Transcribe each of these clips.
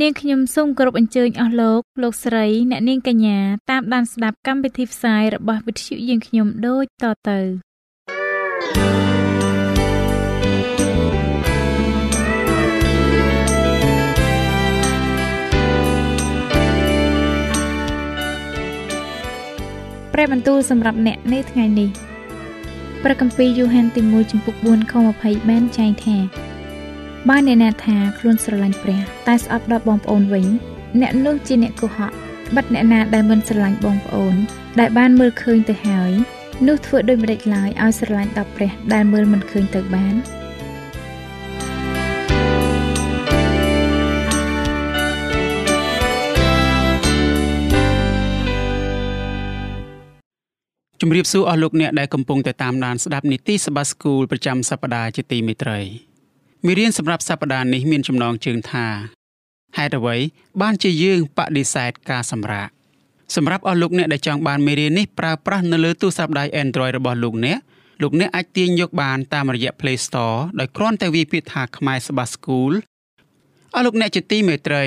នាងខ្ញុំសូមគោរពអញ្ជើញអស់លោកលោកស្រីអ្នកនាងកញ្ញាតាមដានស្ដាប់កម្មវិធីផ្សាយរបស់វិទ្យុយើងខ្ញុំដូចតទៅព្រះបន្ទូលសម្រាប់អ្នកនៅថ្ងៃនេះព្រះគម្ពីរយូហានទី1ចំពុក4ខ20បានចែងថា បើអ្នកណាថាខ្លួនស្រឡាញ់ព្រះ តែស្អប់ដល់បងប្អូនវិញ អ្នកនោះជាអ្នកកុហកបាត់អ្នកណាដែលមិនស្រឡាញ់បងប្អូន ដែលបានមើលឃើញទៅហើយនោះធ្វើដូចម្តេចឡើយឲ្យស្រឡាញ់ដល់ព្រះ ដែលមើលមិនឃើញទៅបានជំរាបសួរអស់លោកអ្នកដែលកំពុងតែតាមដានស្ដាប់នីតិសបាស្គូលប្រចាំសប្ដាហ៍ជាទីមេត្រី មេរៀនសម្រាប់សប្តាហ៍នេះមានចំណងជើងថាហេតុអ្វីបានជាយើងបដិសេធការសម្រាកសម្រាប់អស់លោកអ្នកដែលចង់បានមេរៀននេះប្រើប្រាស់នៅលើទូរស័ព្ទដៃ Android របស់លោកអ្នកលោកអ្នកអាចទាញយកបានតាមរយៈ Play Store ដោយគ្រាន់តែវាយពាក្យថាខ្មែរសបាស្គូលអស់លោកអ្នកជាទីមេត្រី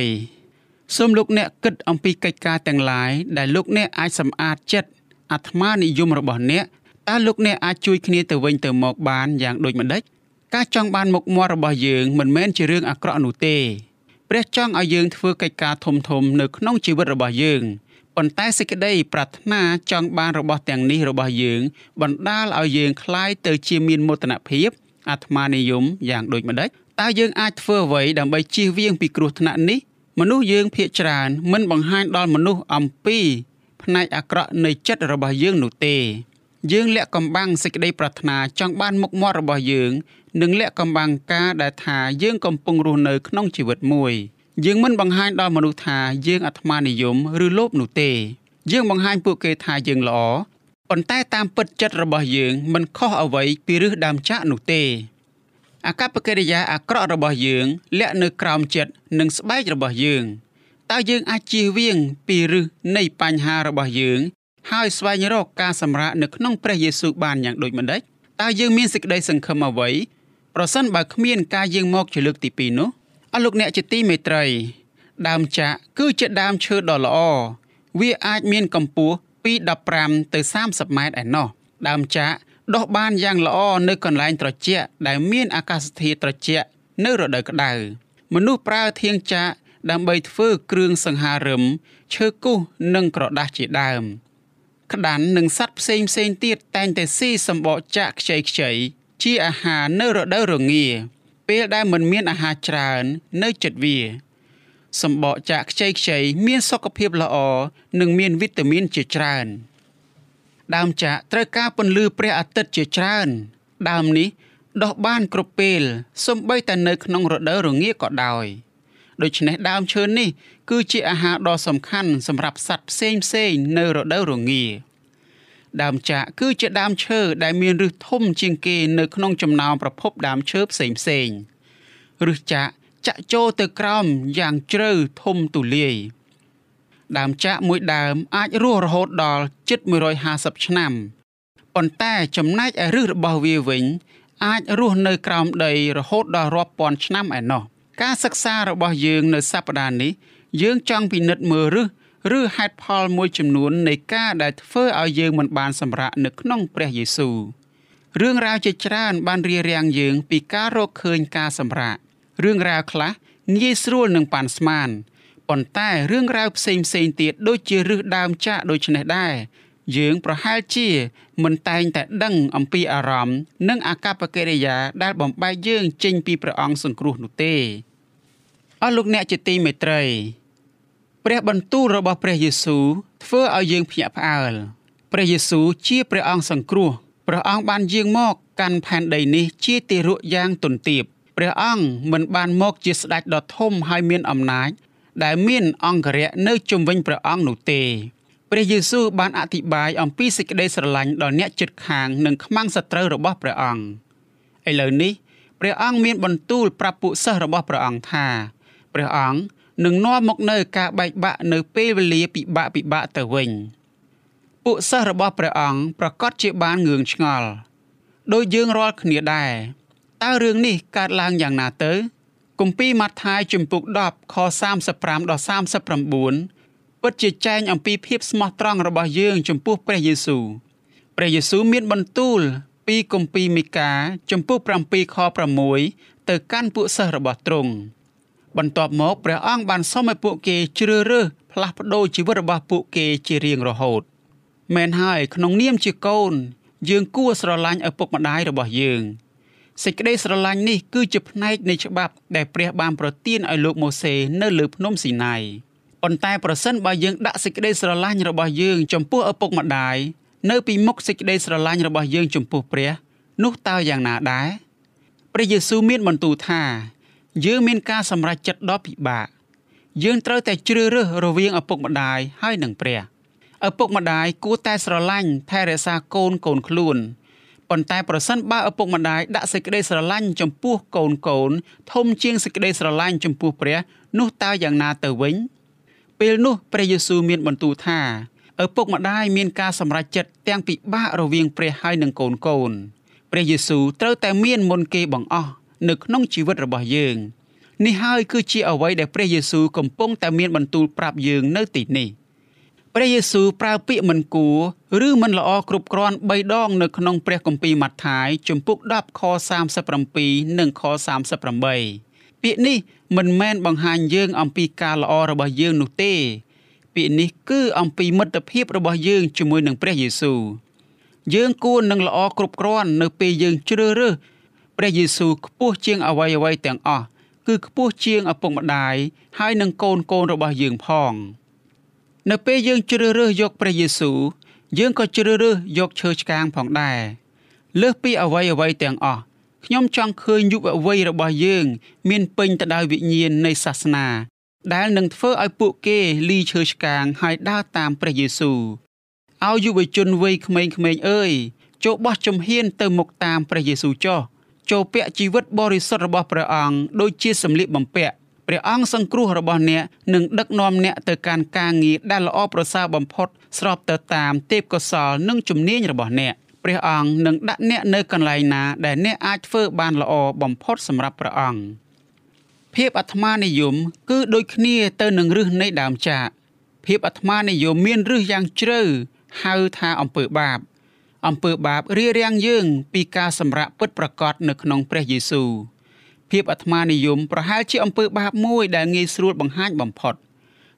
សូមលោកអ្នកគិតអំពីកិច្ចការទាំងឡាយដែលលោកអ្នកអាចសម្អាតចិត្តអាត្មានិយមរបស់អ្នកតើលោកអ្នកអាចជួយគ្នាទៅវិញទៅមកបានយ៉ាងដូចម្តេច ការចង់បានមុខមាត់របស់យើងមិនមែនជារឿងអាក្រក់នោះទេព្រះចង់ឲ្យយើងធ្វើកិច្ចការធំធំនៅក្នុងជីវិតរបស់យើងប៉ុន្តែសេចក្តីប្រាថ្នាចង់បានរបស់ទាំងនេះរបស់យើងបណ្ដាលឲ្យយើងคล้ายទៅជាមានមោទនភាពអាត្មានិយមយ៉ាងដូចម្ដេចតើយើងអាចធ្វើអ្វីដើម្បីជៀសវាងពីគ្រោះថ្នាក់នេះមនុស្សយើងភាកច្រើនមិនបង្ហាញដល់មនុស្សអំពីផ្នែកអាក្រក់នៃចិត្តរបស់យើងនោះទេ យើងលាក់កំបាំងសេចក្តីប្រាថ្នាចង់បានមុខមាត់របស់យើង និងលាក់កំបាំងការដែលថាយើងកំពុងរស់នៅក្នុងជីវិតមួយយើងមិនបង្ហាញដល់មនុស្សថាយើងអាត្មានិយមឬលោភនោះទេ យើងបង្ហាញពួកគេថាយើងល្អប៉ុន្តែតាមពិតចិត្តរបស់យើងមិនខុសអ្វីពីឫសដើមចាក់នោះទេអកប្បកិរិយាអាក្រក់របស់យើងលាក់នៅក្រោមចិត្តនិងស្បែករបស់យើងតើយើងអាចជៀសវាងពីឫសនៃបញ្ហារបស់យើង ហើយស្វែងរកការសម្រាកនៅក្នុងព្រះយេស៊ូវបានយ៉ាងដូចម្តេចតើយើងមានសេចក្តីសង្ឃឹមអ្វីប្រសិនបើគ្មានការយាងមកជាលើកទី2នោះអស់លោកអ្នកជាទីមេត្រី ដើមចាក់គឺជាដើមឈើដ៏ល្អវាអាចមានកម្ពស់ពី15ទៅ30ម៉ែត្រឯណោះដើមចាក់ដុះបានយ៉ាងល្អនៅកន្លែងត្រជាក់ដែលមានអាកាសធាតុត្រជាក់នៅរដូវក្តៅមនុស្សប្រើធាងចាក់ដើម្បីធ្វើគ្រឿងសង្ហារឹមឈើគុះនិងក្រដាសជាដើម ក្តាន់និងសត្វផ្សេងផ្សេងទៀតតែងតែស៊ីសម្បកចាក់ខ្ចីខ្ចីជាអាហារនៅរដូវរងាពេលដែលមិនមានអាហារច្រើននៅចិត្តវាសម្បកចាក់ខ្ចីខ្ចីមានសុខភាពល្អនិងមានវីតាមីនជាច្រើន ដើមចាក់ត្រូវការពន្លឺព្រះអាទិត្យជាច្រើន ដើមនេះដុះបានគ្រប់ពេលសូម្បីតែនៅក្នុងរដូវរងាក៏ដោយដូច្នេះដើមឈើនេះ គឺជាអាហារដ៏សំខាន់សម្រាប់សត្វផ្សេងផ្សេងនៅរដូវរងាដើមចាក់គឺជាដើមឈើដែលមានឫសធំជាងគេនៅក្នុងចំណោមប្រភពដើមឈើផ្សេងផ្សេងឫសចាក់ចាក់ចូលទៅក្រោមយ៉ាងជ្រៅធំទូលាយដើមចាក់មួយដើមអាចរស់រហូតដល់ជិត150ឆ្នាំប៉ុន្តែចំណែកឯឫសរបស់វាវិញ អាចរស់នៅក្រោមដីរហូតដល់រាប់ពាន់ឆ្នាំឯណោះការសិក្សារបស់យើងនៅសប្តាហ៍នេះ យើងចង់ពិនិត្យមើលឫសឬហេតុផលមួយចំនួននៃការដែលធ្វើឲ្យយើងមិនបានសម្រាកនៅក្នុងព្រះយេស៊ូវរឿងរ៉ាវជាច្រើនបានរារាំងយើងពីការរកឃើញការសម្រាករឿងរ៉ាវខ្លះងាយស្រួលនឹងប៉ាន់ស្មានប៉ុន្តែរឿងរ៉ាវផ្សេងផ្សេងទៀតដូចជារឹសដើមចាក់ដូចនេះដែរយើងប្រហែលជាមិនតែងតែដឹងអំពីអារម្មណ៍និងអាកប្បកិរិយាដែលបំបែកយើងចេញពីព្រះអង្គសង្គ្រោះនោះទេអស់លោកអ្នកជាទីមេត្រី ព្រះបន្ទូលរបស់ព្រះយេស៊ូវធ្វើឲ្យយើងភ្ញាក់ផ្អើលព្រះយេស៊ូវជាព្រះអង្គសង្គ្រោះព្រះអង្គបានយាងមកកាន់ផែនដីនេះជាទារកយ៉ាងទន់ទាបព្រះអង្គមិនបានមកជាស្ដេចដ៏ធំហើយមានអំណាច ដែលមានអង្គរៈនៅជុំវិញព្រះអង្គនោះទេព្រះយេស៊ូវបានអធិប្បាយអំពីសេចក្តីស្រឡាញ់ដល់អ្នកជិតខាងនិងខ្មាំងសត្រូវរបស់ព្រះអង្គឥឡូវនេះព្រះអង្គមានបន្ទូលប្រាប់ពួកសិស្សរបស់ព្រះអង្គថាព្រះអង្គ នឹងនាំមកនៅការបែកបាក់នៅពេលវេលាពិបាកពិបាកទៅវិញពួកសិស្សរបស់ព្រះអង្គប្រកាសជាបានងឿងឆ្ងល់ដោយយើងរាល់គ្នាដែរតើរឿងនេះកើតឡើងយ៉ាងណាទៅ គម្ពីរម៉ាថាយជំពូក10ខ35ដល់39ពិតជាចែងអំពីភាពស្មោះត្រង់របស់យើងចំពោះព្រះយេស៊ូវព្រះយេស៊ូវមានបន្ទូលពីគម្ពីរមីកាជំពូក7ខ6ទៅកាន់ពួកសិស្សរបស់ទ្រង់ បន្ទាប់មកព្រះអង្គបានសុំឲ្យពួកគេជ្រើសរើសផ្លាស់ប្ដូរជីវិតរបស់ពួកគេជារៀងរហូតមែនហើយក្នុងនាមជាកូន យើងគួរស្រឡាញ់ឪពុកម្ដាយរបស់យើងសេចក្តីស្រឡាញ់នេះគឺជាផ្នែកនៃច្បាប់ដែលព្រះបានប្រទានឲ្យលោកម៉ូសេនៅលើភ្នំស៊ីណាយប៉ុន្តែប្រសិនបើយើងដាក់សេចក្តីស្រឡាញ់របស់យើងចំពោះឪពុកម្ដាយនៅពីមុខសេចក្តីស្រឡាញ់របស់យើងចំពោះព្រះ នោះតើយ៉ាងណាដែរព្រះយេស៊ូវមានបន្ទូលថា យើងមានការសម្រេចចិត្តដ៏ពិបាកយើងត្រូវតែជ្រើសរើសរវាងឪពុកម្ដាយហើយនិងព្រះឪពុកម្ដាយគួរតែស្រឡាញ់ថែរក្សាកូនកូនខ្លួនប៉ុន្តែប្រសិនបើឪពុកម្ដាយដាក់សេចក្តីស្រឡាញ់ចំពោះកូនកូន ធំជាងសេចក្តីស្រឡាញ់ចំពោះព្រះនោះតើយ៉ាងណាទៅវិញ ពេលនោះព្រះយេស៊ូវមានបន្ទូលថាឪពុកម្ដាយមានការសម្រេចចិត្តទាំងពិបាករវាងព្រះហើយនិងកូនកូនព្រះយេស៊ូវត្រូវតែមានមុនគេបង្អស់ នៅក្នុងជីវិតរបស់យើងនេះហើយគឺជាអ្វីដែលព្រះយេស៊ូវកំពុងតែមានបន្ទូលប្រាប់យើងនៅទីនេះព្រះយេស៊ូវប្រើពាក្យមិនគួរឬមិនល្អគ្រប់គ្រាន់3ដងនៅក្នុងព្រះគម្ពីរម៉ាថាយជំពូក10ខ37និងខ38ពាក្យនេះមិនមែនបង្ហាញយើងអំពីការល្អរបស់យើងនោះទេពាក្យនេះគឺអំពីមិត្តភាពរបស់យើងជាមួយនឹងព្រះយេស៊ូវយើងគួរនឹងល្អគ្រប់គ្រាន់នៅពេលយើងជ្រើសរើស ព្រះយេស៊ូវខ្ពស់ជាងអ្វីអ្វីទាំងអស់គឺខ្ពស់ជាងឪពុកម្ដាយហើយនឹងកូនកូនរបស់យើងផង នៅពេលយើងជ្រើសរើសយកព្រះយេស៊ូវយើងក៏ជ្រើសរើសយកឈើឆ្កាងផងដែរលើសពីអ្វីអ្វីទាំងអស់ខ្ញុំចង់ឃើញយុវវ័យរបស់យើង មានពេញទៅដោយវិញ្ញាណនៃសាសនា ដែលនឹងធ្វើឲ្យពួកគេលីឈើឆ្កាងហើយដើរតាមព្រះយេស៊ូវឲ្យយុវជនវ័យក្មេងៗអើយចូលបោះជំហានទៅមុខតាមព្រះយេស៊ូវចុះ ចូលពាក់ជីវិតបរិសុទ្ធរបស់ព្រះអង្គដូចជាសម្លៀកបំពាក់ព្រះអង្គសង្គ្រោះរបស់អ្នកនឹងដឹកនាំអ្នកទៅកាន់ការងារដែលល្អប្រសើរបំផុត ស្របទៅតាមទេពកោសលនិងជំនាញរបស់អ្នកព្រះអង្គនឹងដាក់អ្នកនៅកន្លែងណាដែលអ្នកអាចធ្វើបានល្អបំផុតសម្រាប់ព្រះអង្គភាពអាត្មានិយមគឺដូចគ្នាទៅនឹងរឹសនៃដើមចាកភាពអាត្មានិយមមានរឹសយ៉ាងជ្រៅហៅថាអំពើបាប អំពើបាបរារាំងយើង ពីការសម្រាកពិតប្រាកដនៅក្នុងព្រះយេស៊ូវភាពអាត្មានិយមប្រហែលជាអំពើបាបមួយដែលងាយស្រួលបង្ហាញបំផុត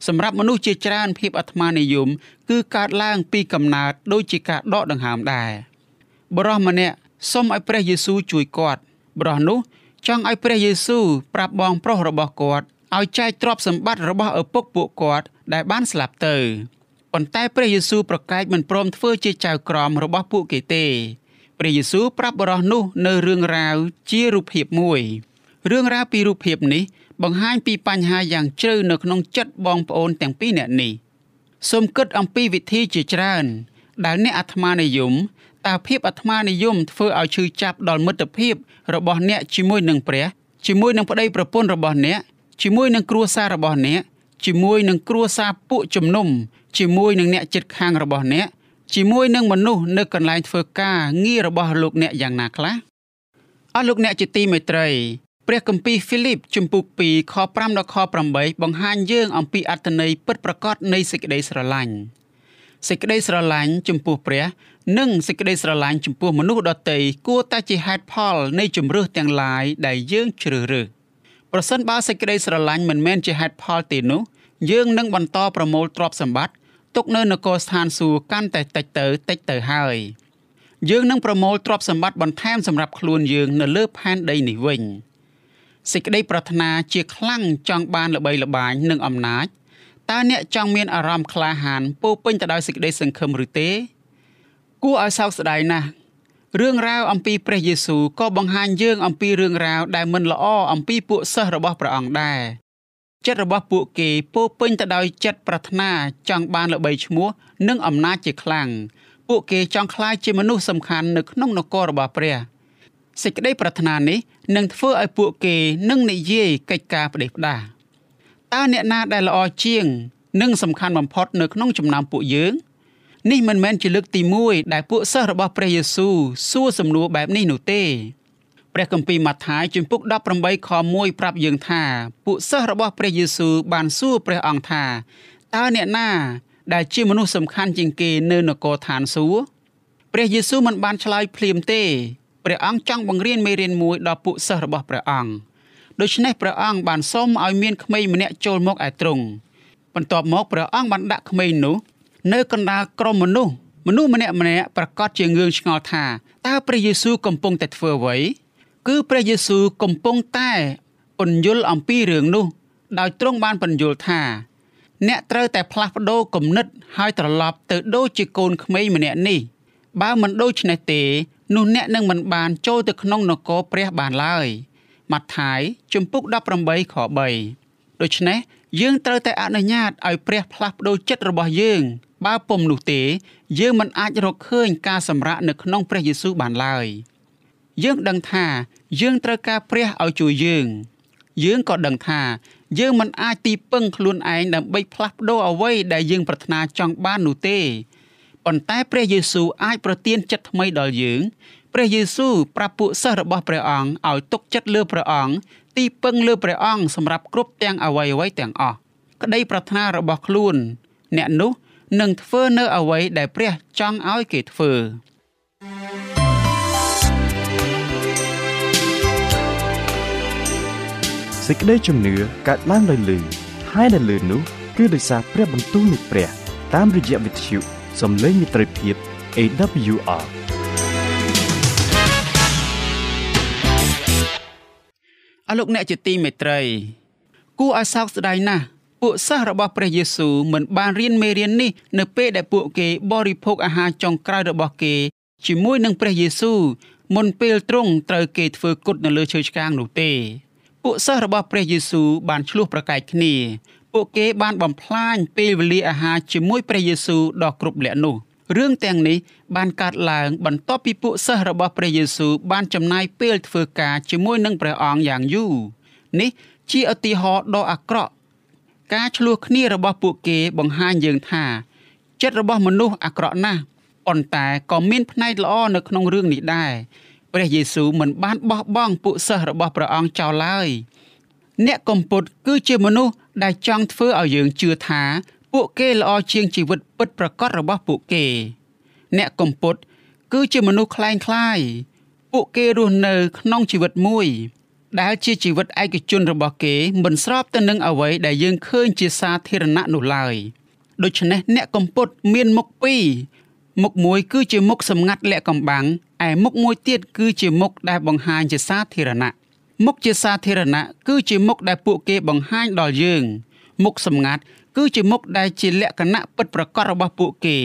សម្រាប់មនុស្សជាច្រើនភាពអាត្មានិយម គឺកើតឡើងពីកំណើតដូចជាការដកដង្ហើមដែរបរិះម្នាក់សុំឲ្យព្រះយេស៊ូវជួយគាត់បរិះនោះចង់ឲ្យព្រះយេស៊ូវប្រាប់បងប្រុសរបស់គាត់ឲ្យចែកទ្រព្យសម្បត្តិរបស់ឪពុកពួកគាត់ដែលបានស្លាប់ទៅ ប៉ុន្តែព្រះយេស៊ូវប្រកែកមិនព្រមធ្វើជាចៅក្រមរបស់ពួកគេទេព្រះយេស៊ូវប្រាប់បរិះនោះនៅរឿងរ៉ាវជារូបភាពមួយរឿងរ៉ាវពីរូបភាពនេះបង្ហាញពីបញ្ហាយ៉ាងជ្រៅនៅក្នុងចិត្តបងប្អូនទាំងពីរនាក់នេះសូមគិតអំពីវិធីជាច្រើន ដែលអ្នកអាត្មានិយមតើភាពអាត្មានិយមធ្វើឲ្យឈឺចាប់ដល់មិត្តភាពរបស់អ្នកជាមួយនឹងព្រះជាមួយនឹងប្តីប្រពន្ធរបស់អ្នកជាមួយនឹងគ្រួសាររបស់អ្នក ជាមួយនឹងគ្រួសារពួកជំនុំជាមួយនឹងអ្នកចិត្តខាងរបស់អ្នកជាមួយនឹងមនុស្សនៅកន្លែងធ្វើការងាររបស់លោកអ្នកយ៉ាងណាខ្លះអស់លោកអ្នកជាទីមេត្រីព្រះគម្ពីរហ្វីលីបជំពូក2ខ5ដល់ខ8បង្ហាញយើងអំពីអត្ថន័យពិតប្រាកដនៃសេចក្តីស្រឡាញ់សេចក្តីស្រឡាញ់ចំពោះព្រះ និងសេចក្តីស្រឡាញ់ចំពោះមនុស្សដទៃគួរតែជាហេតុផលនៃជំរឿសទាំងឡាយដែលយើងជ្រើសរើស ប្រសិនបើសេចក្តីស្រឡាញ់មិនមែនជាហេតុផលទេនោះយើងនឹងបន្តប្រមូលទ្រព្យសម្បត្តិទុកនៅនគរស្ថានសួគ៌កាន់តែតិចទៅតិចទៅហើយយើងនឹងប្រមូលទ្រព្យសម្បត្តិបន្ថែមសម្រាប់ខ្លួនយើងនៅលើផែនដីនេះវិញសេចក្តីប្រាថ្នាជាខ្លាំងចង់បានល្បីល្បាញនិងអំណាចតើអ្នកចង់មានអារម្មណ៍ក្លាហានពោពេញទៅដោយសេចក្តីសង្ឃឹមឬទេគួរឲ្យសោកស្ដាយណាស់ រឿងរ៉ាវអំពីព្រះយេស៊ូវក៏បង្ហាញយើងអំពីរឿងរ៉ាវដែលមិនល្អអំពីពួកសិស្សរបស់ព្រះអង្គដែរចិត្តរបស់ពួកគេពោពេញទៅដោយចិត្តប្រាថ្នាចង់បានល្បីឈ្មោះនិងអំណាចជាខ្លាំងពួកគេចង់ក្លាយជាមនុស្សសំខាន់នៅក្នុងនគររបស់ព្រះសេចក្តីប្រាថ្នានេះនឹងធ្វើឲ្យពួកគេនឹងនិយាយកិច្ចការផ្ដេសផ្ដាសតើអ្នកណាដែលល្អជាង និងសំខាន់បំផុតនៅក្នុងចំណោមពួកយើង នេះមិនមែនជាលើកទី1ដែលពួកសិស្សរបស់ព្រះយេស៊ូវសួរសំណួរបែបនេះនោះទេព្រះគម្ពីរម៉ាថាយជំពូក18ខ1ប្រាប់យើងថា ពួកសិស្សរបស់ព្រះយេស៊ូវបានសួរព្រះអង្គថាតើអ្នកណា ដែលជាមនុស្សសំខាន់ជាងគេនៅនគរឋានសួគ៌ព្រះយេស៊ូវមិនបានឆ្លើយភ្លាមទេព្រះអង្គចង់បង្រៀនមេរៀនមួយដល់ពួកសិស្សរបស់ព្រះអង្គដូច្នេះព្រះអង្គបានសូមឲ្យមានក្មេងម្នាក់ចូលមកឯទ្រង់បន្ទាប់មកព្រះអង្គបានដាក់ក្មេងនោះ នៅកណ្ដាលក្រុមមនុស្សមនុស្សម្នាក់ម្នាក់ប្រកាសជាងឿងឆ្ងល់ថាតើព្រះយេស៊ូវកំពុងតែធ្វើអ្វីគឺព្រះយេស៊ូវកំពុងតែពន្យល់អំពីរឿងនោះ ដោយទ្រង់បានពន្យល់ថា អ្នកត្រូវតែផ្លាស់ប្ដូរគំនិតហើយត្រឡប់ទៅដូចជាកូនក្មេងម្នាក់នេះបើមិនដូច្នេះទេនោះអ្នកនឹងមិនបានចូលទៅក្នុងនគរព្រះបានឡើយម៉ាថាយជំពូក18ខ3ដូច្នេះ យើងត្រូវតែអនុញ្ញាតឲ្យព្រះផ្លាស់ប្ដូរចិត្តរបស់យើង បើពុំនោះទេ យើងមិនអាចរកឃើញការសម្រាកនៅក្នុងព្រះយេស៊ូវបានឡើយយើងដឹងថាយើងត្រូវការព្រះឲ្យជួយយើង យើងក៏ដឹងថា យើងមិនអាចទីពឹងខ្លួនឯងដើម្បីផ្លាស់ប្ដូរអ្វីដែលយើងប្រាថ្នាចង់បាននោះទេប៉ុន្តែព្រះយេស៊ូវអាចប្រទានចិត្តថ្មីដល់យើង ព្រះយេស៊ូវប្រាប់ពួកសិស្សរបស់ព្រះអង្គឲ្យទុកចិត្តលើព្រះអង្គទីពឹងលើព្រះអង្គសម្រាប់គ្រប់ទាំងអ្វីអ្វីទាំងអស់ក្តីប្រាថ្នារបស់ខ្លួន អ្នកនោះនឹងធ្វើនៅអ្វីដែលព្រះចង់ឲ្យគេធ្វើសេចក្តីជំនឿកើតឡើងដោយលឺហើយដែលលឺនោះគឺដោយសារព្រះបន្ទូលនៃព្រះ តាមរយៈវិទ្យុសំឡេងមិត្តភាព AWR អរលោកអ្នកជាទីមេត្រីគួរឲ្យសោកស្ដាយណាស់ពួកសិស្សរបស់ព្រះយេស៊ូវមិនបានរៀនមេរៀននេះនៅពេលដែលពួកគេបរិភោគអាហារចុងក្រោយរបស់គេជាមួយនឹងព្រះយេស៊ូវមុនពេលទ្រង់ត្រូវគេធ្វើគុតនៅលើឈើឆ្កាងនោះទេ ពួកសិស្សរបស់ព្រះយេស៊ូវបានឆ្លោះប្រកែកគ្នា ពួកគេបានបំផ្លាញពេលវេលាអាហារជាមួយព្រះយេស៊ូវដ៏គ្រប់លក្ខនោះ រឿងទាំងនេះបានកើតឡើង បន្ទាប់ពីពួកសិស្សរបស់ព្រះយេស៊ូវបានចំណាយពេលធ្វើការជាមួយនឹងព្រះអង្គយ៉ាងយូរនេះជាឧទាហរណ៍ដ៏អាក្រក់ការឆ្លោះគ្នារបស់ពួកគេបង្ហាញយើងថា ចិត្តរបស់មនុស្សអាក្រក់ណាស់ប៉ុន្តែក៏មានផ្នែកល្អនៅក្នុងរឿងនេះដែរព្រះយេស៊ូវមិនបានបោះបង់ពួកសិស្សរបស់ព្រះអង្គចោលឡើយអ្នកកំពត់គឺជាមនុស្សដែលចង់ធ្វើឲ្យយើងជឿថា ពួកគេល្អជាងជីវិតពិតប្រាកដរបស់ពួកគេ អ្នកកំពត់គឺជាមនុស្សคล้ายคล้ายពួកគេរស់នៅក្នុងជីវិតមួយ ដែលជាជីវិតឯកជនរបស់គេមិនស្របទៅនឹងអ្វីដែលយើងឃើញជាសាធារណៈនោះឡើយដូច្នេះអ្នកកំពត់មានមុខពីរមុខមួយគឺជាមុខសម្ងាត់លាក់កំបាំងឯមុខមួយទៀតគឺជាមុខដែលបង្ហាញជាសាធារណៈមុខជាសាធារណៈគឺជាមុខដែលពួកគេបង្ហាញដល់យើង មុខសម្ងាត់គឺជាមុខដែលជាលក្ខណៈពិតប្រាកដរបស់ពួកគេ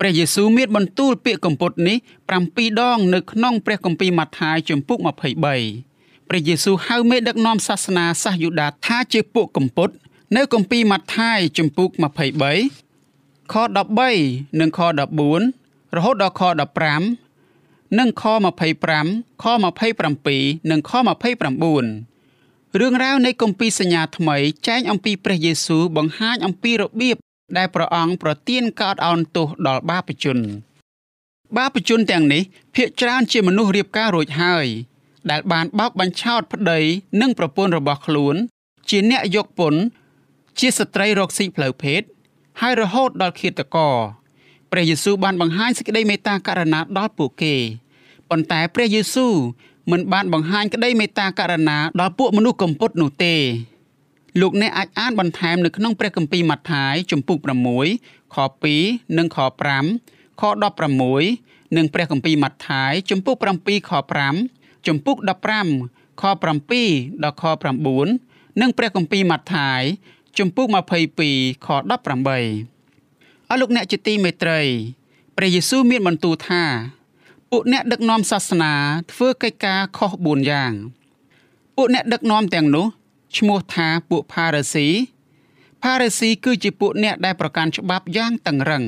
ព្រះយេស៊ូវមានបន្ទូលពាក្យកម្ពុតនេះ7ដងនៅក្នុងព្រះគម្ពីរម៉ាថាយជំពូក23ព្រះយេស៊ូវហៅមេដឹកនាំសាសនាសាសយូដាថាជាពួកកម្ពុត នៅគម្ពីរម៉ាថាយជំពូក23ខ13និងខ14រហូតដល់ខ15និងខ25ខ27និងខ29 រឿងរ៉ាវនៃគម្ពីរសញ្ញាថ្មីចែងអំពីព្រះយេស៊ូវបង្ហាញអំពីរបៀបដែលព្រះអង្គប្រទានកោតអោនទោសដល់បាបជន បាបជនទាំងនេះភាកច្រើនជាមនុស្សរៀបការរួចហើយ ដែលបានបោកបញ្ឆោតប្តីនិងប្រពន្ធរបស់ខ្លួន ជាអ្នកយកពន្ធជាស្ត្រីរកស៊ីផ្លូវភេទហើយរហូតដល់ឃាតករព្រះយេស៊ូវបានបង្ហាញសេចក្តីមេត្តាករុណាដល់ពួកគេប៉ុន្តែព្រះយេស៊ូវ មិនបានបង្ហាញក្តីមេត្តាករុណាដល់ពួកមនុស្សកំពត់នោះទេលោកអ្នកអាចអានបន្ថែមនៅក្នុងព្រះគម្ពីរម៉ាថាយជំពូក6ខ2និងខ5ខ16និងព្រះគម្ពីរម៉ាថាយជំពូក7ខ5ជំពូក15ខ7ដល់ខ9និងព្រះគម្ពីរម៉ាថាយជំពូក22ខ18អរលោកអ្នកជាទីមេត្រីព្រះយេស៊ូវមានបន្ទូលថា ពួកអ្នកដឹកនាំសាសនាធ្វើកិច្ចការខុស4យ៉ាងពួកអ្នកដឹកនាំទាំងនោះឈ្មោះថាពួកផារ៉ាស៊ីផារ៉ាស៊ីគឺជាពួកអ្នកដែលប្រកាន់ច្បាប់យ៉ាងតឹងរឹង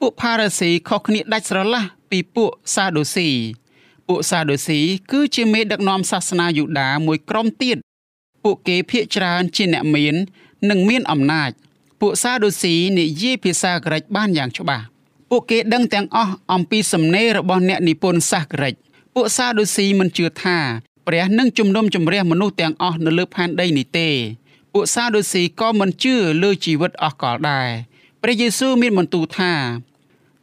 ពួកផារ៉ាស៊ីខុសគ្នាដាច់ស្រឡះពីពួកសាដូស៊ីពួកសាដូស៊ីគឺជាមេដឹកនាំសាសនាយូដាមួយក្រុមទៀតពួកគេភាកច្រើនជាអ្នកមាន និងមានអំណាច ពួកសាដូស៊ីនិយាយភាសាក្រិចបានយ៉ាងច្បាស់ ពួកគេដឹងទាំងអស់អំពីសំណេររបស់អ្នកនិពន្ធសាសក្រិចពួកសាដូស៊ីមិនជឿថាព្រះនឹងជំនុំជម្រះមនុស្សទាំងអស់នៅលើផែនដីនេះទេ ពួកសាដូស៊ីក៏មិនជឿលើជីវិតអស់កលដែរព្រះយេស៊ូវមានបន្ទូលថា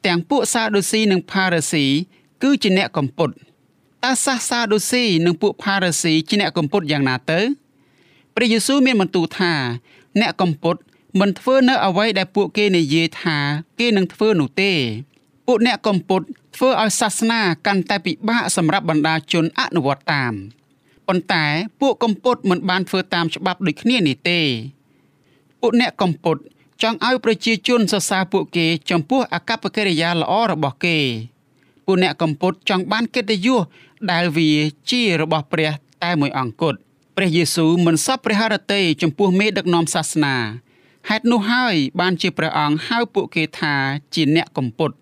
ទាំងពួកសាដូស៊ីនិងផារ៉ាស៊ីគឺជាអ្នកកំពត់តើសាសសាដូស៊ីនិងពួកផារ៉ាស៊ីជាអ្នកកំពត់យ៉ាងណាទៅព្រះយេស៊ូវមានបន្ទូលថា អ្នកកំពត់ មិនធ្វើនៅអ្វីដែលពួកគេនិយាយថា គេនឹងធ្វើនោះទេ ពួកអ្នកកំពត់ធ្វើឲ្យសាសនាកាន់តែពិបាកសម្រាប់បណ្ដាជនអនុវត្តតាមប៉ុន្តែពួកកំពត់មិនបានធ្វើតាមច្បាប់ដូចគ្នានេះទេពួកអ្នកកំពត់ចង់ឲ្យប្រជាជនសរសើរពួកគេចំពោះអកប្បកិរិយាល្អរបស់គេពួកអ្នកកំពត់ចង់បានកិត្តិយសដែលវាជារបស់ព្រះតែមួយអង្គគត់ព្រះយេស៊ូវមិនសពព្រះハរតីចំពោះមេដឹកនាំសាសនា ហេតុនោះហើយបានជាព្រះអង្គហៅពួកគេថាជាអ្នកកំពត់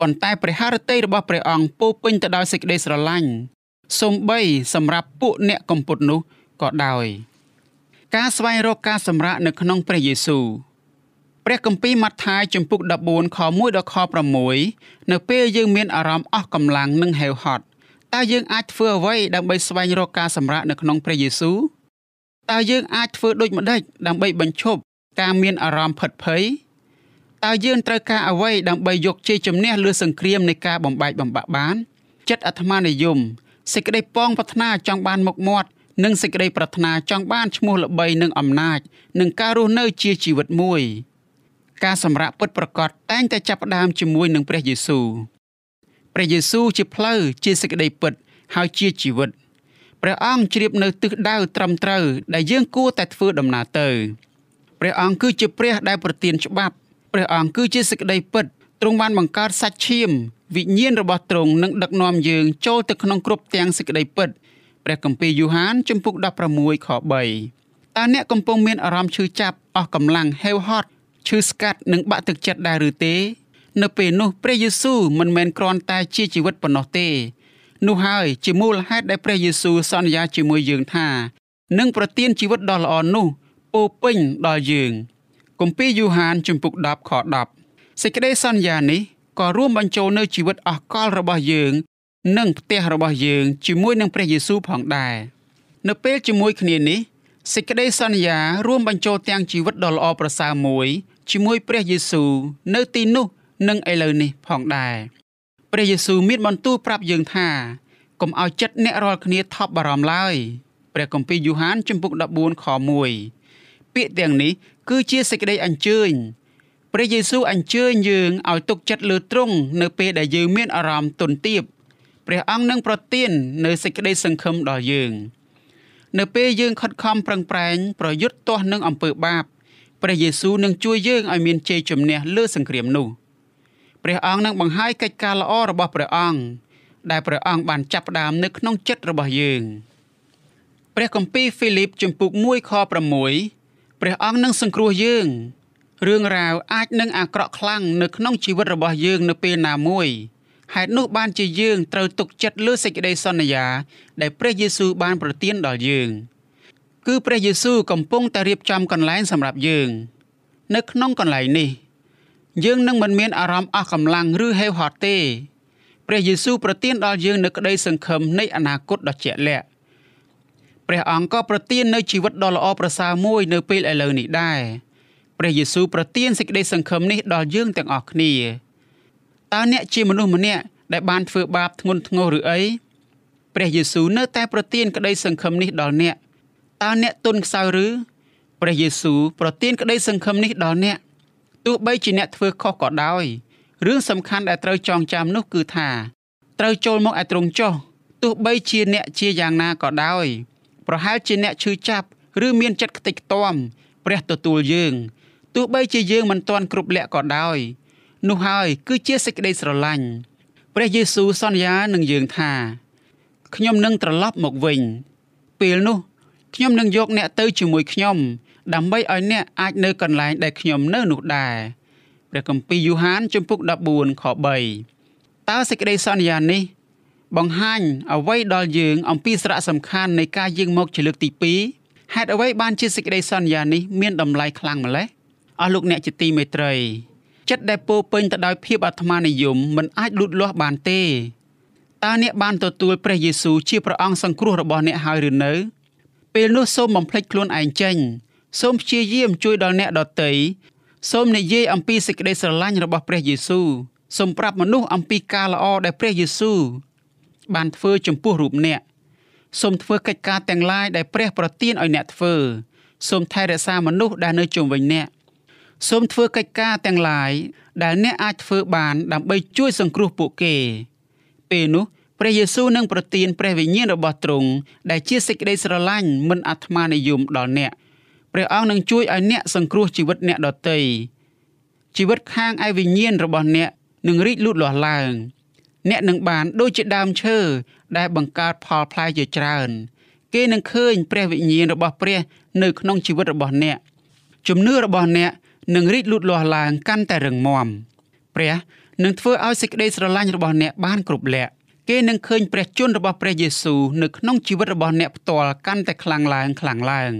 ប៉ុន្តែព្រះハរតីរបស់ព្រះអង្គពោពេញទៅដោយសេចក្តីស្រឡាញ់សំបីសម្រាប់ពួកអ្នកកំពត់នោះក៏ដោយ ការស្វែងរកការសម្រាកនៅក្នុងព្រះយេស៊ូវព្រះគម្ពីរម៉ាថាយចំពុក14ខ1ដល់ខ6នៅពេលយើងមានអារម្មណ៍អស់កម្លាំងនិងហេវហត់តើយើងអាចធ្វើអ្វីដើម្បីស្វែងរកការសម្រាកនៅក្នុងព្រះយេស៊ូវតើយើងអាចធ្វើដូចម្ដេចដើម្បីបញ្ឈប់ ការមានអារម្មណ៍ផិតភ័យតើយើងត្រូវការអ្វីដើម្បីយកជ័យជំនះលើសង្គ្រាមនៃការបំបែកបំបាក់បាន ចិត្តអាត្មានិយមសេចក្តីប៉ងប្រាថ្នាចង់បានមុខមាត់និងសេចក្តីប្រាថ្នាចង់បានឈ្មោះល្បីនិងអំណាចនិងការរស់នៅជាជីវិតមួយ ការសម្រេចពិតប្រកបតែងតែចាប់ផ្ដើមជាមួយនឹងព្រះយេស៊ូវព្រះយេស៊ូវជាផ្លូវជាសេចក្តីពិត ហើយជាជីវិតព្រះអង្គជ្រាបនៅទិសដៅត្រឹមត្រូវដែលយើងគួរតែធ្វើដំណើរទៅ ព្រះអង្គគឺជាព្រះដែលប្រទានច្បាប់ព្រះអង្គគឺជាសេចក្តីពិតទ្រង់បានបង្កើតសាច់ឈាមវិញ្ញាណរបស់ទ្រង់នឹងដឹកនាំយើងចូលទៅក្នុងគ្រប់ទាំងសេចក្តីពិតព្រះគម្ពីរយូហានជំពូក16ខ3តើអ្នកកំពុងមានអារម្មណ៍ឈឺចាប់អស់កម្លាំងហេវហត់ឈឺស្កាត់និងបាក់ទឹកចិត្តដែរឬទេ នៅពេលនោះព្រះយេស៊ូវមិនមែនគ្រាន់តែជាជីវិតប៉ុណ្ណោះទេនោះហើយជាមូលហេតុដែលព្រះយេស៊ូវសន្យាជាមួយយើងថានឹងប្រទានជីវិតដ៏ល្អនោះ ពោពេញដល់យើងគម្ពីរយូហានជំពូក10ខ10សេចក្តីសន្យានេះក៏រួមបញ្ចូលនៅជីវិតអស់កលរបស់យើង និងផ្ទះរបស់យើងជាមួយនឹងព្រះយេស៊ូវផងដែរនៅពេលជាមួយគ្នានេះសេចក្តីសន្យារួមបញ្ចូលទាំងជីវិតដ៏ល្អប្រសើរមួយជាមួយព្រះយេស៊ូវនៅទីនោះនិងឥឡូវនេះផងដែរព្រះយេស៊ូវមានបន្ទូលប្រាប់យើងថាកុំឲ្យចិត្តអ្នករាល់គ្នាថប់បារម្ភឡើយព្រះគម្ពីរយូហានជំពូក14ខ1 ពាក្យទាំងនេះគឺជាសេចក្តីអញ្ជើញព្រះយេស៊ូវអញ្ជើញយើងឲ្យទុកចិត្តលើទ្រង់នៅពេលដែលយើងមានអារម្មណ៍ទន់ទាបព្រះអង្គនឹងប្រទាននៅសេចក្តីសង្ឃឹមដល់យើងនៅពេលយើងខិតខំប្រឹងប្រែងប្រយុទ្ធទាស់នឹងអំពើបាបព្រះយេស៊ូវនឹងជួយយើងឲ្យមានជ័យជំនះលើសង្គ្រាមនោះព្រះអង្គនឹងបង្ហាញកិច្ចការល្អរបស់ព្រះអង្គដែលព្រះអង្គបានចាប់ផ្ដើមនៅក្នុងចិត្តរបស់យើងព្រះគម្ពីរហ្វីលីបជំពូក1ខ6 ព្រះអង្គនឹងសង្គ្រោះយើងរឿងរ៉ាវអាចនឹងអាក្រក់ខ្លាំងនៅក្នុងជីវិតរបស់យើងនៅពេលណាមួយហេតុនោះបានជាយើងត្រូវទុកចិត្តលើសេចក្តីសន្យា ដែលព្រះយេស៊ូវបានប្រទានដល់យើង គឺព្រះយេស៊ូវកំពុងតែរៀបចំកន្លែងសម្រាប់យើង នៅក្នុងកន្លែងនេះ យើងនឹងមិនមានអារម្មណ៍អស់កម្លាំងឬហេវហត់ទេព្រះយេស៊ូវប្រទានដល់យើងនូវក្តីសង្ឃឹមនៃអនាគតដ៏ជាក់លាក់ ព្រះអង្គក៏ប្រទាននូវជីវិតដ៏ល្អប្រសើរមួយនៅពេលឥឡូវនេះដែរព្រះយេស៊ូវប្រទានសេចក្តីសង្ឃឹមនេះដល់យើងទាំងអស់គ្នាតើអ្នកជាមនុស្សម្នាក់ដែលបានធ្វើបាបធ្ងន់ធ្ងរឬអីព្រះយេស៊ូវនៅតែប្រទានក្តីសង្ឃឹមនេះដល់អ្នកតើអ្នកទុនខ្សោយឬព្រះយេស៊ូវប្រទានក្តីសង្ឃឹមនេះដល់អ្នកទោះបីជាអ្នកធ្វើខុសក៏ដោយរឿងសំខាន់ដែលត្រូវចងចាំនោះគឺថាត្រូវចូលមកឯទ្រង់ចុះទោះបីជាអ្នកជាយ៉ាងណាក៏ដោយ ប្រហែលជាអ្នកឈឺចាប់ឬមានចិត្តខ្ទេចខ្ទាំព្រះទទួលយើងទោះបីជាយើងមិនទាន់គ្រប់លក្ខក៏ដោយនោះហើយគឺជាសេចក្តីស្រឡាញ់ព្រះយេស៊ូវសន្យានឹងយើងថាខ្ញុំនឹងត្រឡប់មកវិញ ពេលនោះខ្ញុំនឹងយកអ្នកទៅជាមួយខ្ញុំដើម្បីឲ្យអ្នកអាចនៅកន្លែងដែលខ្ញុំនៅនោះដែរព្រះគម្ពីរយូហានជំពូក14ខ3តើសេចក្តីសន្យានេះ បង្ហាញអ្វីដល់យើងអំពីសារៈសំខាន់នៃការយាងមកជាលើកទី2ហេតុអ្វីបានជាសេចក្តីសន្យានេះមានតម្លៃខ្លាំងម្ល៉េះអស់លោកអ្នកជាទីមេត្រីចិត្តដែលពោពេញទៅដោយភាពអាត្មានិយមមិនអាចលូតលាស់បានទេតើអ្នកបានទទួលព្រះយេស៊ូវជាព្រះអង្គសង្គ្រោះរបស់អ្នកហើយឬនៅ ពេលនោះសូមបំភ្លេចខ្លួនឯងចេញសូមព្យាយាមជួយដល់អ្នកដទៃសូមនិយាយអំពីសេចក្តីស្រឡាញ់របស់ព្រះយេស៊ូវសូមប្រាប់មនុស្សអំពីការល្អដែលព្រះយេស៊ូវ បានធ្វើចំពោះរូបអ្នកសូមធ្វើកិច្ចការទាំងឡាយដែលព្រះប្រទានឲ្យអ្នកធ្វើសូមថែរក្សាមនុស្សដែលនៅជុំវិញអ្នកសូមធ្វើកិច្ចការទាំងឡាយដែលអ្នកអាចធ្វើបានដើម្បីជួយសង្គ្រោះពួកគេពេលនោះព្រះយេស៊ូវនឹងប្រទានព្រះវិញ្ញាណរបស់ទ្រង់ដែលជាសេចក្តីស្រឡាញ់មិនអាត្មានិយមដល់អ្នកព្រះអង្គនឹងជួយឲ្យអ្នកសង្គ្រោះជីវិតអ្នកដទៃជីវិតខាងឯវិញ្ញាណរបស់អ្នកនឹងរីកលូតលាស់ឡើង អ្នកនឹងបានដូចជាដើមឈើដែលបង្កើតផលផ្លែជាច្រើន គេនឹងឃើញព្រះវិញ្ញាណរបស់ព្រះ នៅក្នុងជីវិតរបស់អ្នកជំនឿរបស់អ្នកនឹងរីកលូតលាស់ឡើងកាន់តែរឹងមាំព្រះនឹងធ្វើឲ្យសេចក្តីស្រឡាញ់របស់អ្នកបានគ្រប់លក្ខគេនឹងឃើញព្រះជន្មរបស់ព្រះយេស៊ូវនៅក្នុងជីវិតរបស់អ្នកផ្ទាល់កាន់តែខ្លាំងឡើងខ្លាំងឡើង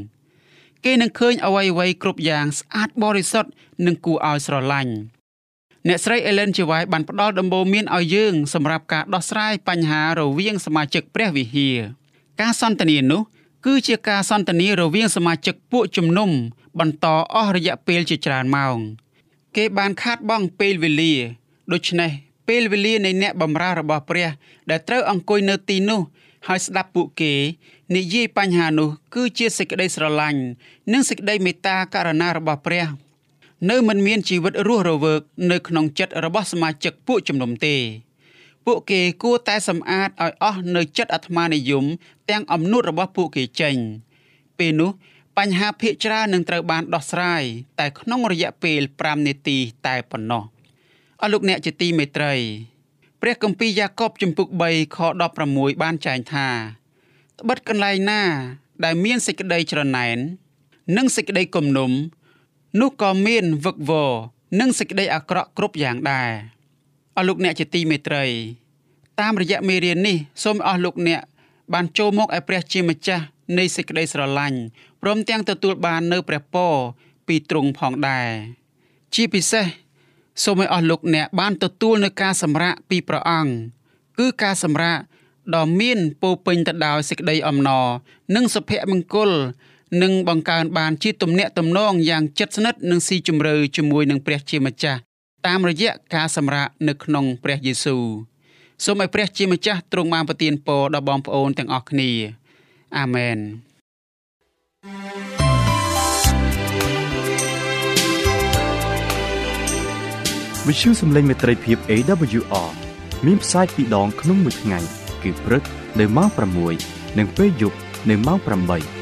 គេនឹងឃើញអ្វីអ្វីគ្រប់យ៉ាងស្អាតបរិសុទ្ធនិងគួរឲ្យស្រឡាញ់ អ្នកស្រី Ellen G. White បានផ្ដល់ដំបូន្មានឲ្យយើងសម្រាប់ការដោះស្រាយបញ្ហារវាងសមាជិកព្រះវិហារការសន្ទនានោះគឺជាការសន្ទនារវាងសមាជិកពួកជំនុំបន្តអស់រយៈពេលជាច្រើនម៉ោង គេបានខាតបង់ពេលវេលា ដូច្នេះពេលវេលានៃអ្នកបម្រើរបស់ព្រះ ដែលត្រូវអង្គុយនៅទីនោះ ហើយស្ដាប់ពួកគេនិយាយបញ្ហានោះ គឺជាសេចក្តីស្រឡាញ់និងសេចក្តីមេត្តាករុណារបស់ព្រះ នៅមិនមានជីវិតរស់រវើកនៅក្នុងចិត្តរបស់សមាជិកពួកជំនុំទេពួកគេគួរតែសម្អាតឲ្យអស់នៅចិត្តអាត្មានិយមទាំងអំនួតរបស់ពួកគេចេញ ពេលនោះបញ្ហាភាគច្រើននឹងត្រូវបានដោះស្រាយតែក្នុងរយៈពេល5នាទីតែប៉ុណ្ណោះអស់លោកអ្នកជាទីមេត្រីព្រះគម្ពីរយ៉ាកុបជំពូក3ខ16បានចែងថាត្បិតកន្លែងណា ដែលមានសេចក្តីច្រណែននិងសេចក្តីគំនុំ នោះក៏មានវឹកវរនិងសេចក្តីអាក្រក់គ្រប់យ៉ាងដែរអស់លោកអ្នកជាទីមេត្រី តាមរយៈមេរៀននេះសូមអស់លោកអ្នកបានចូលមកឲ្យព្រះជាម្ចាស់នៃសេចក្តីស្រឡាញ់ព្រមទាំងទទួលបាននៅព្រះពរពីទ្រង់ផងដែរជាពិសេសសូមឲ្យអស់លោកអ្នកបានទទួលនៅការសម្រាកពីព្រះអង្គគឺការសម្រាកដ៏មានពោពេញទៅដោយសេចក្តីអំណរនិងសុភមង្គល នឹងបង្កើនបានជាទំនាក់ទំនងយ៉ាងជិតស្និទ្ធនិងស៊ីជម្រៅជាមួយនឹងព្រះជាម្ចាស់តាមរយៈការសម្រាកនៅក្នុងព្រះយេស៊ូវសូមឲ្យព្រះជាម្ចាស់ទ្រង់បានប្រទានពរដល់បងប្អូនទាំងអស់គ្នាអាមែនវិទ្យុសំឡេងមេត្រីភាព AWR មានផ្សាយពីរដងក្នុងមួយថ្ងៃ គឺព្រឹកនៅម៉ោង6និងពេលយប់នៅម៉ោង8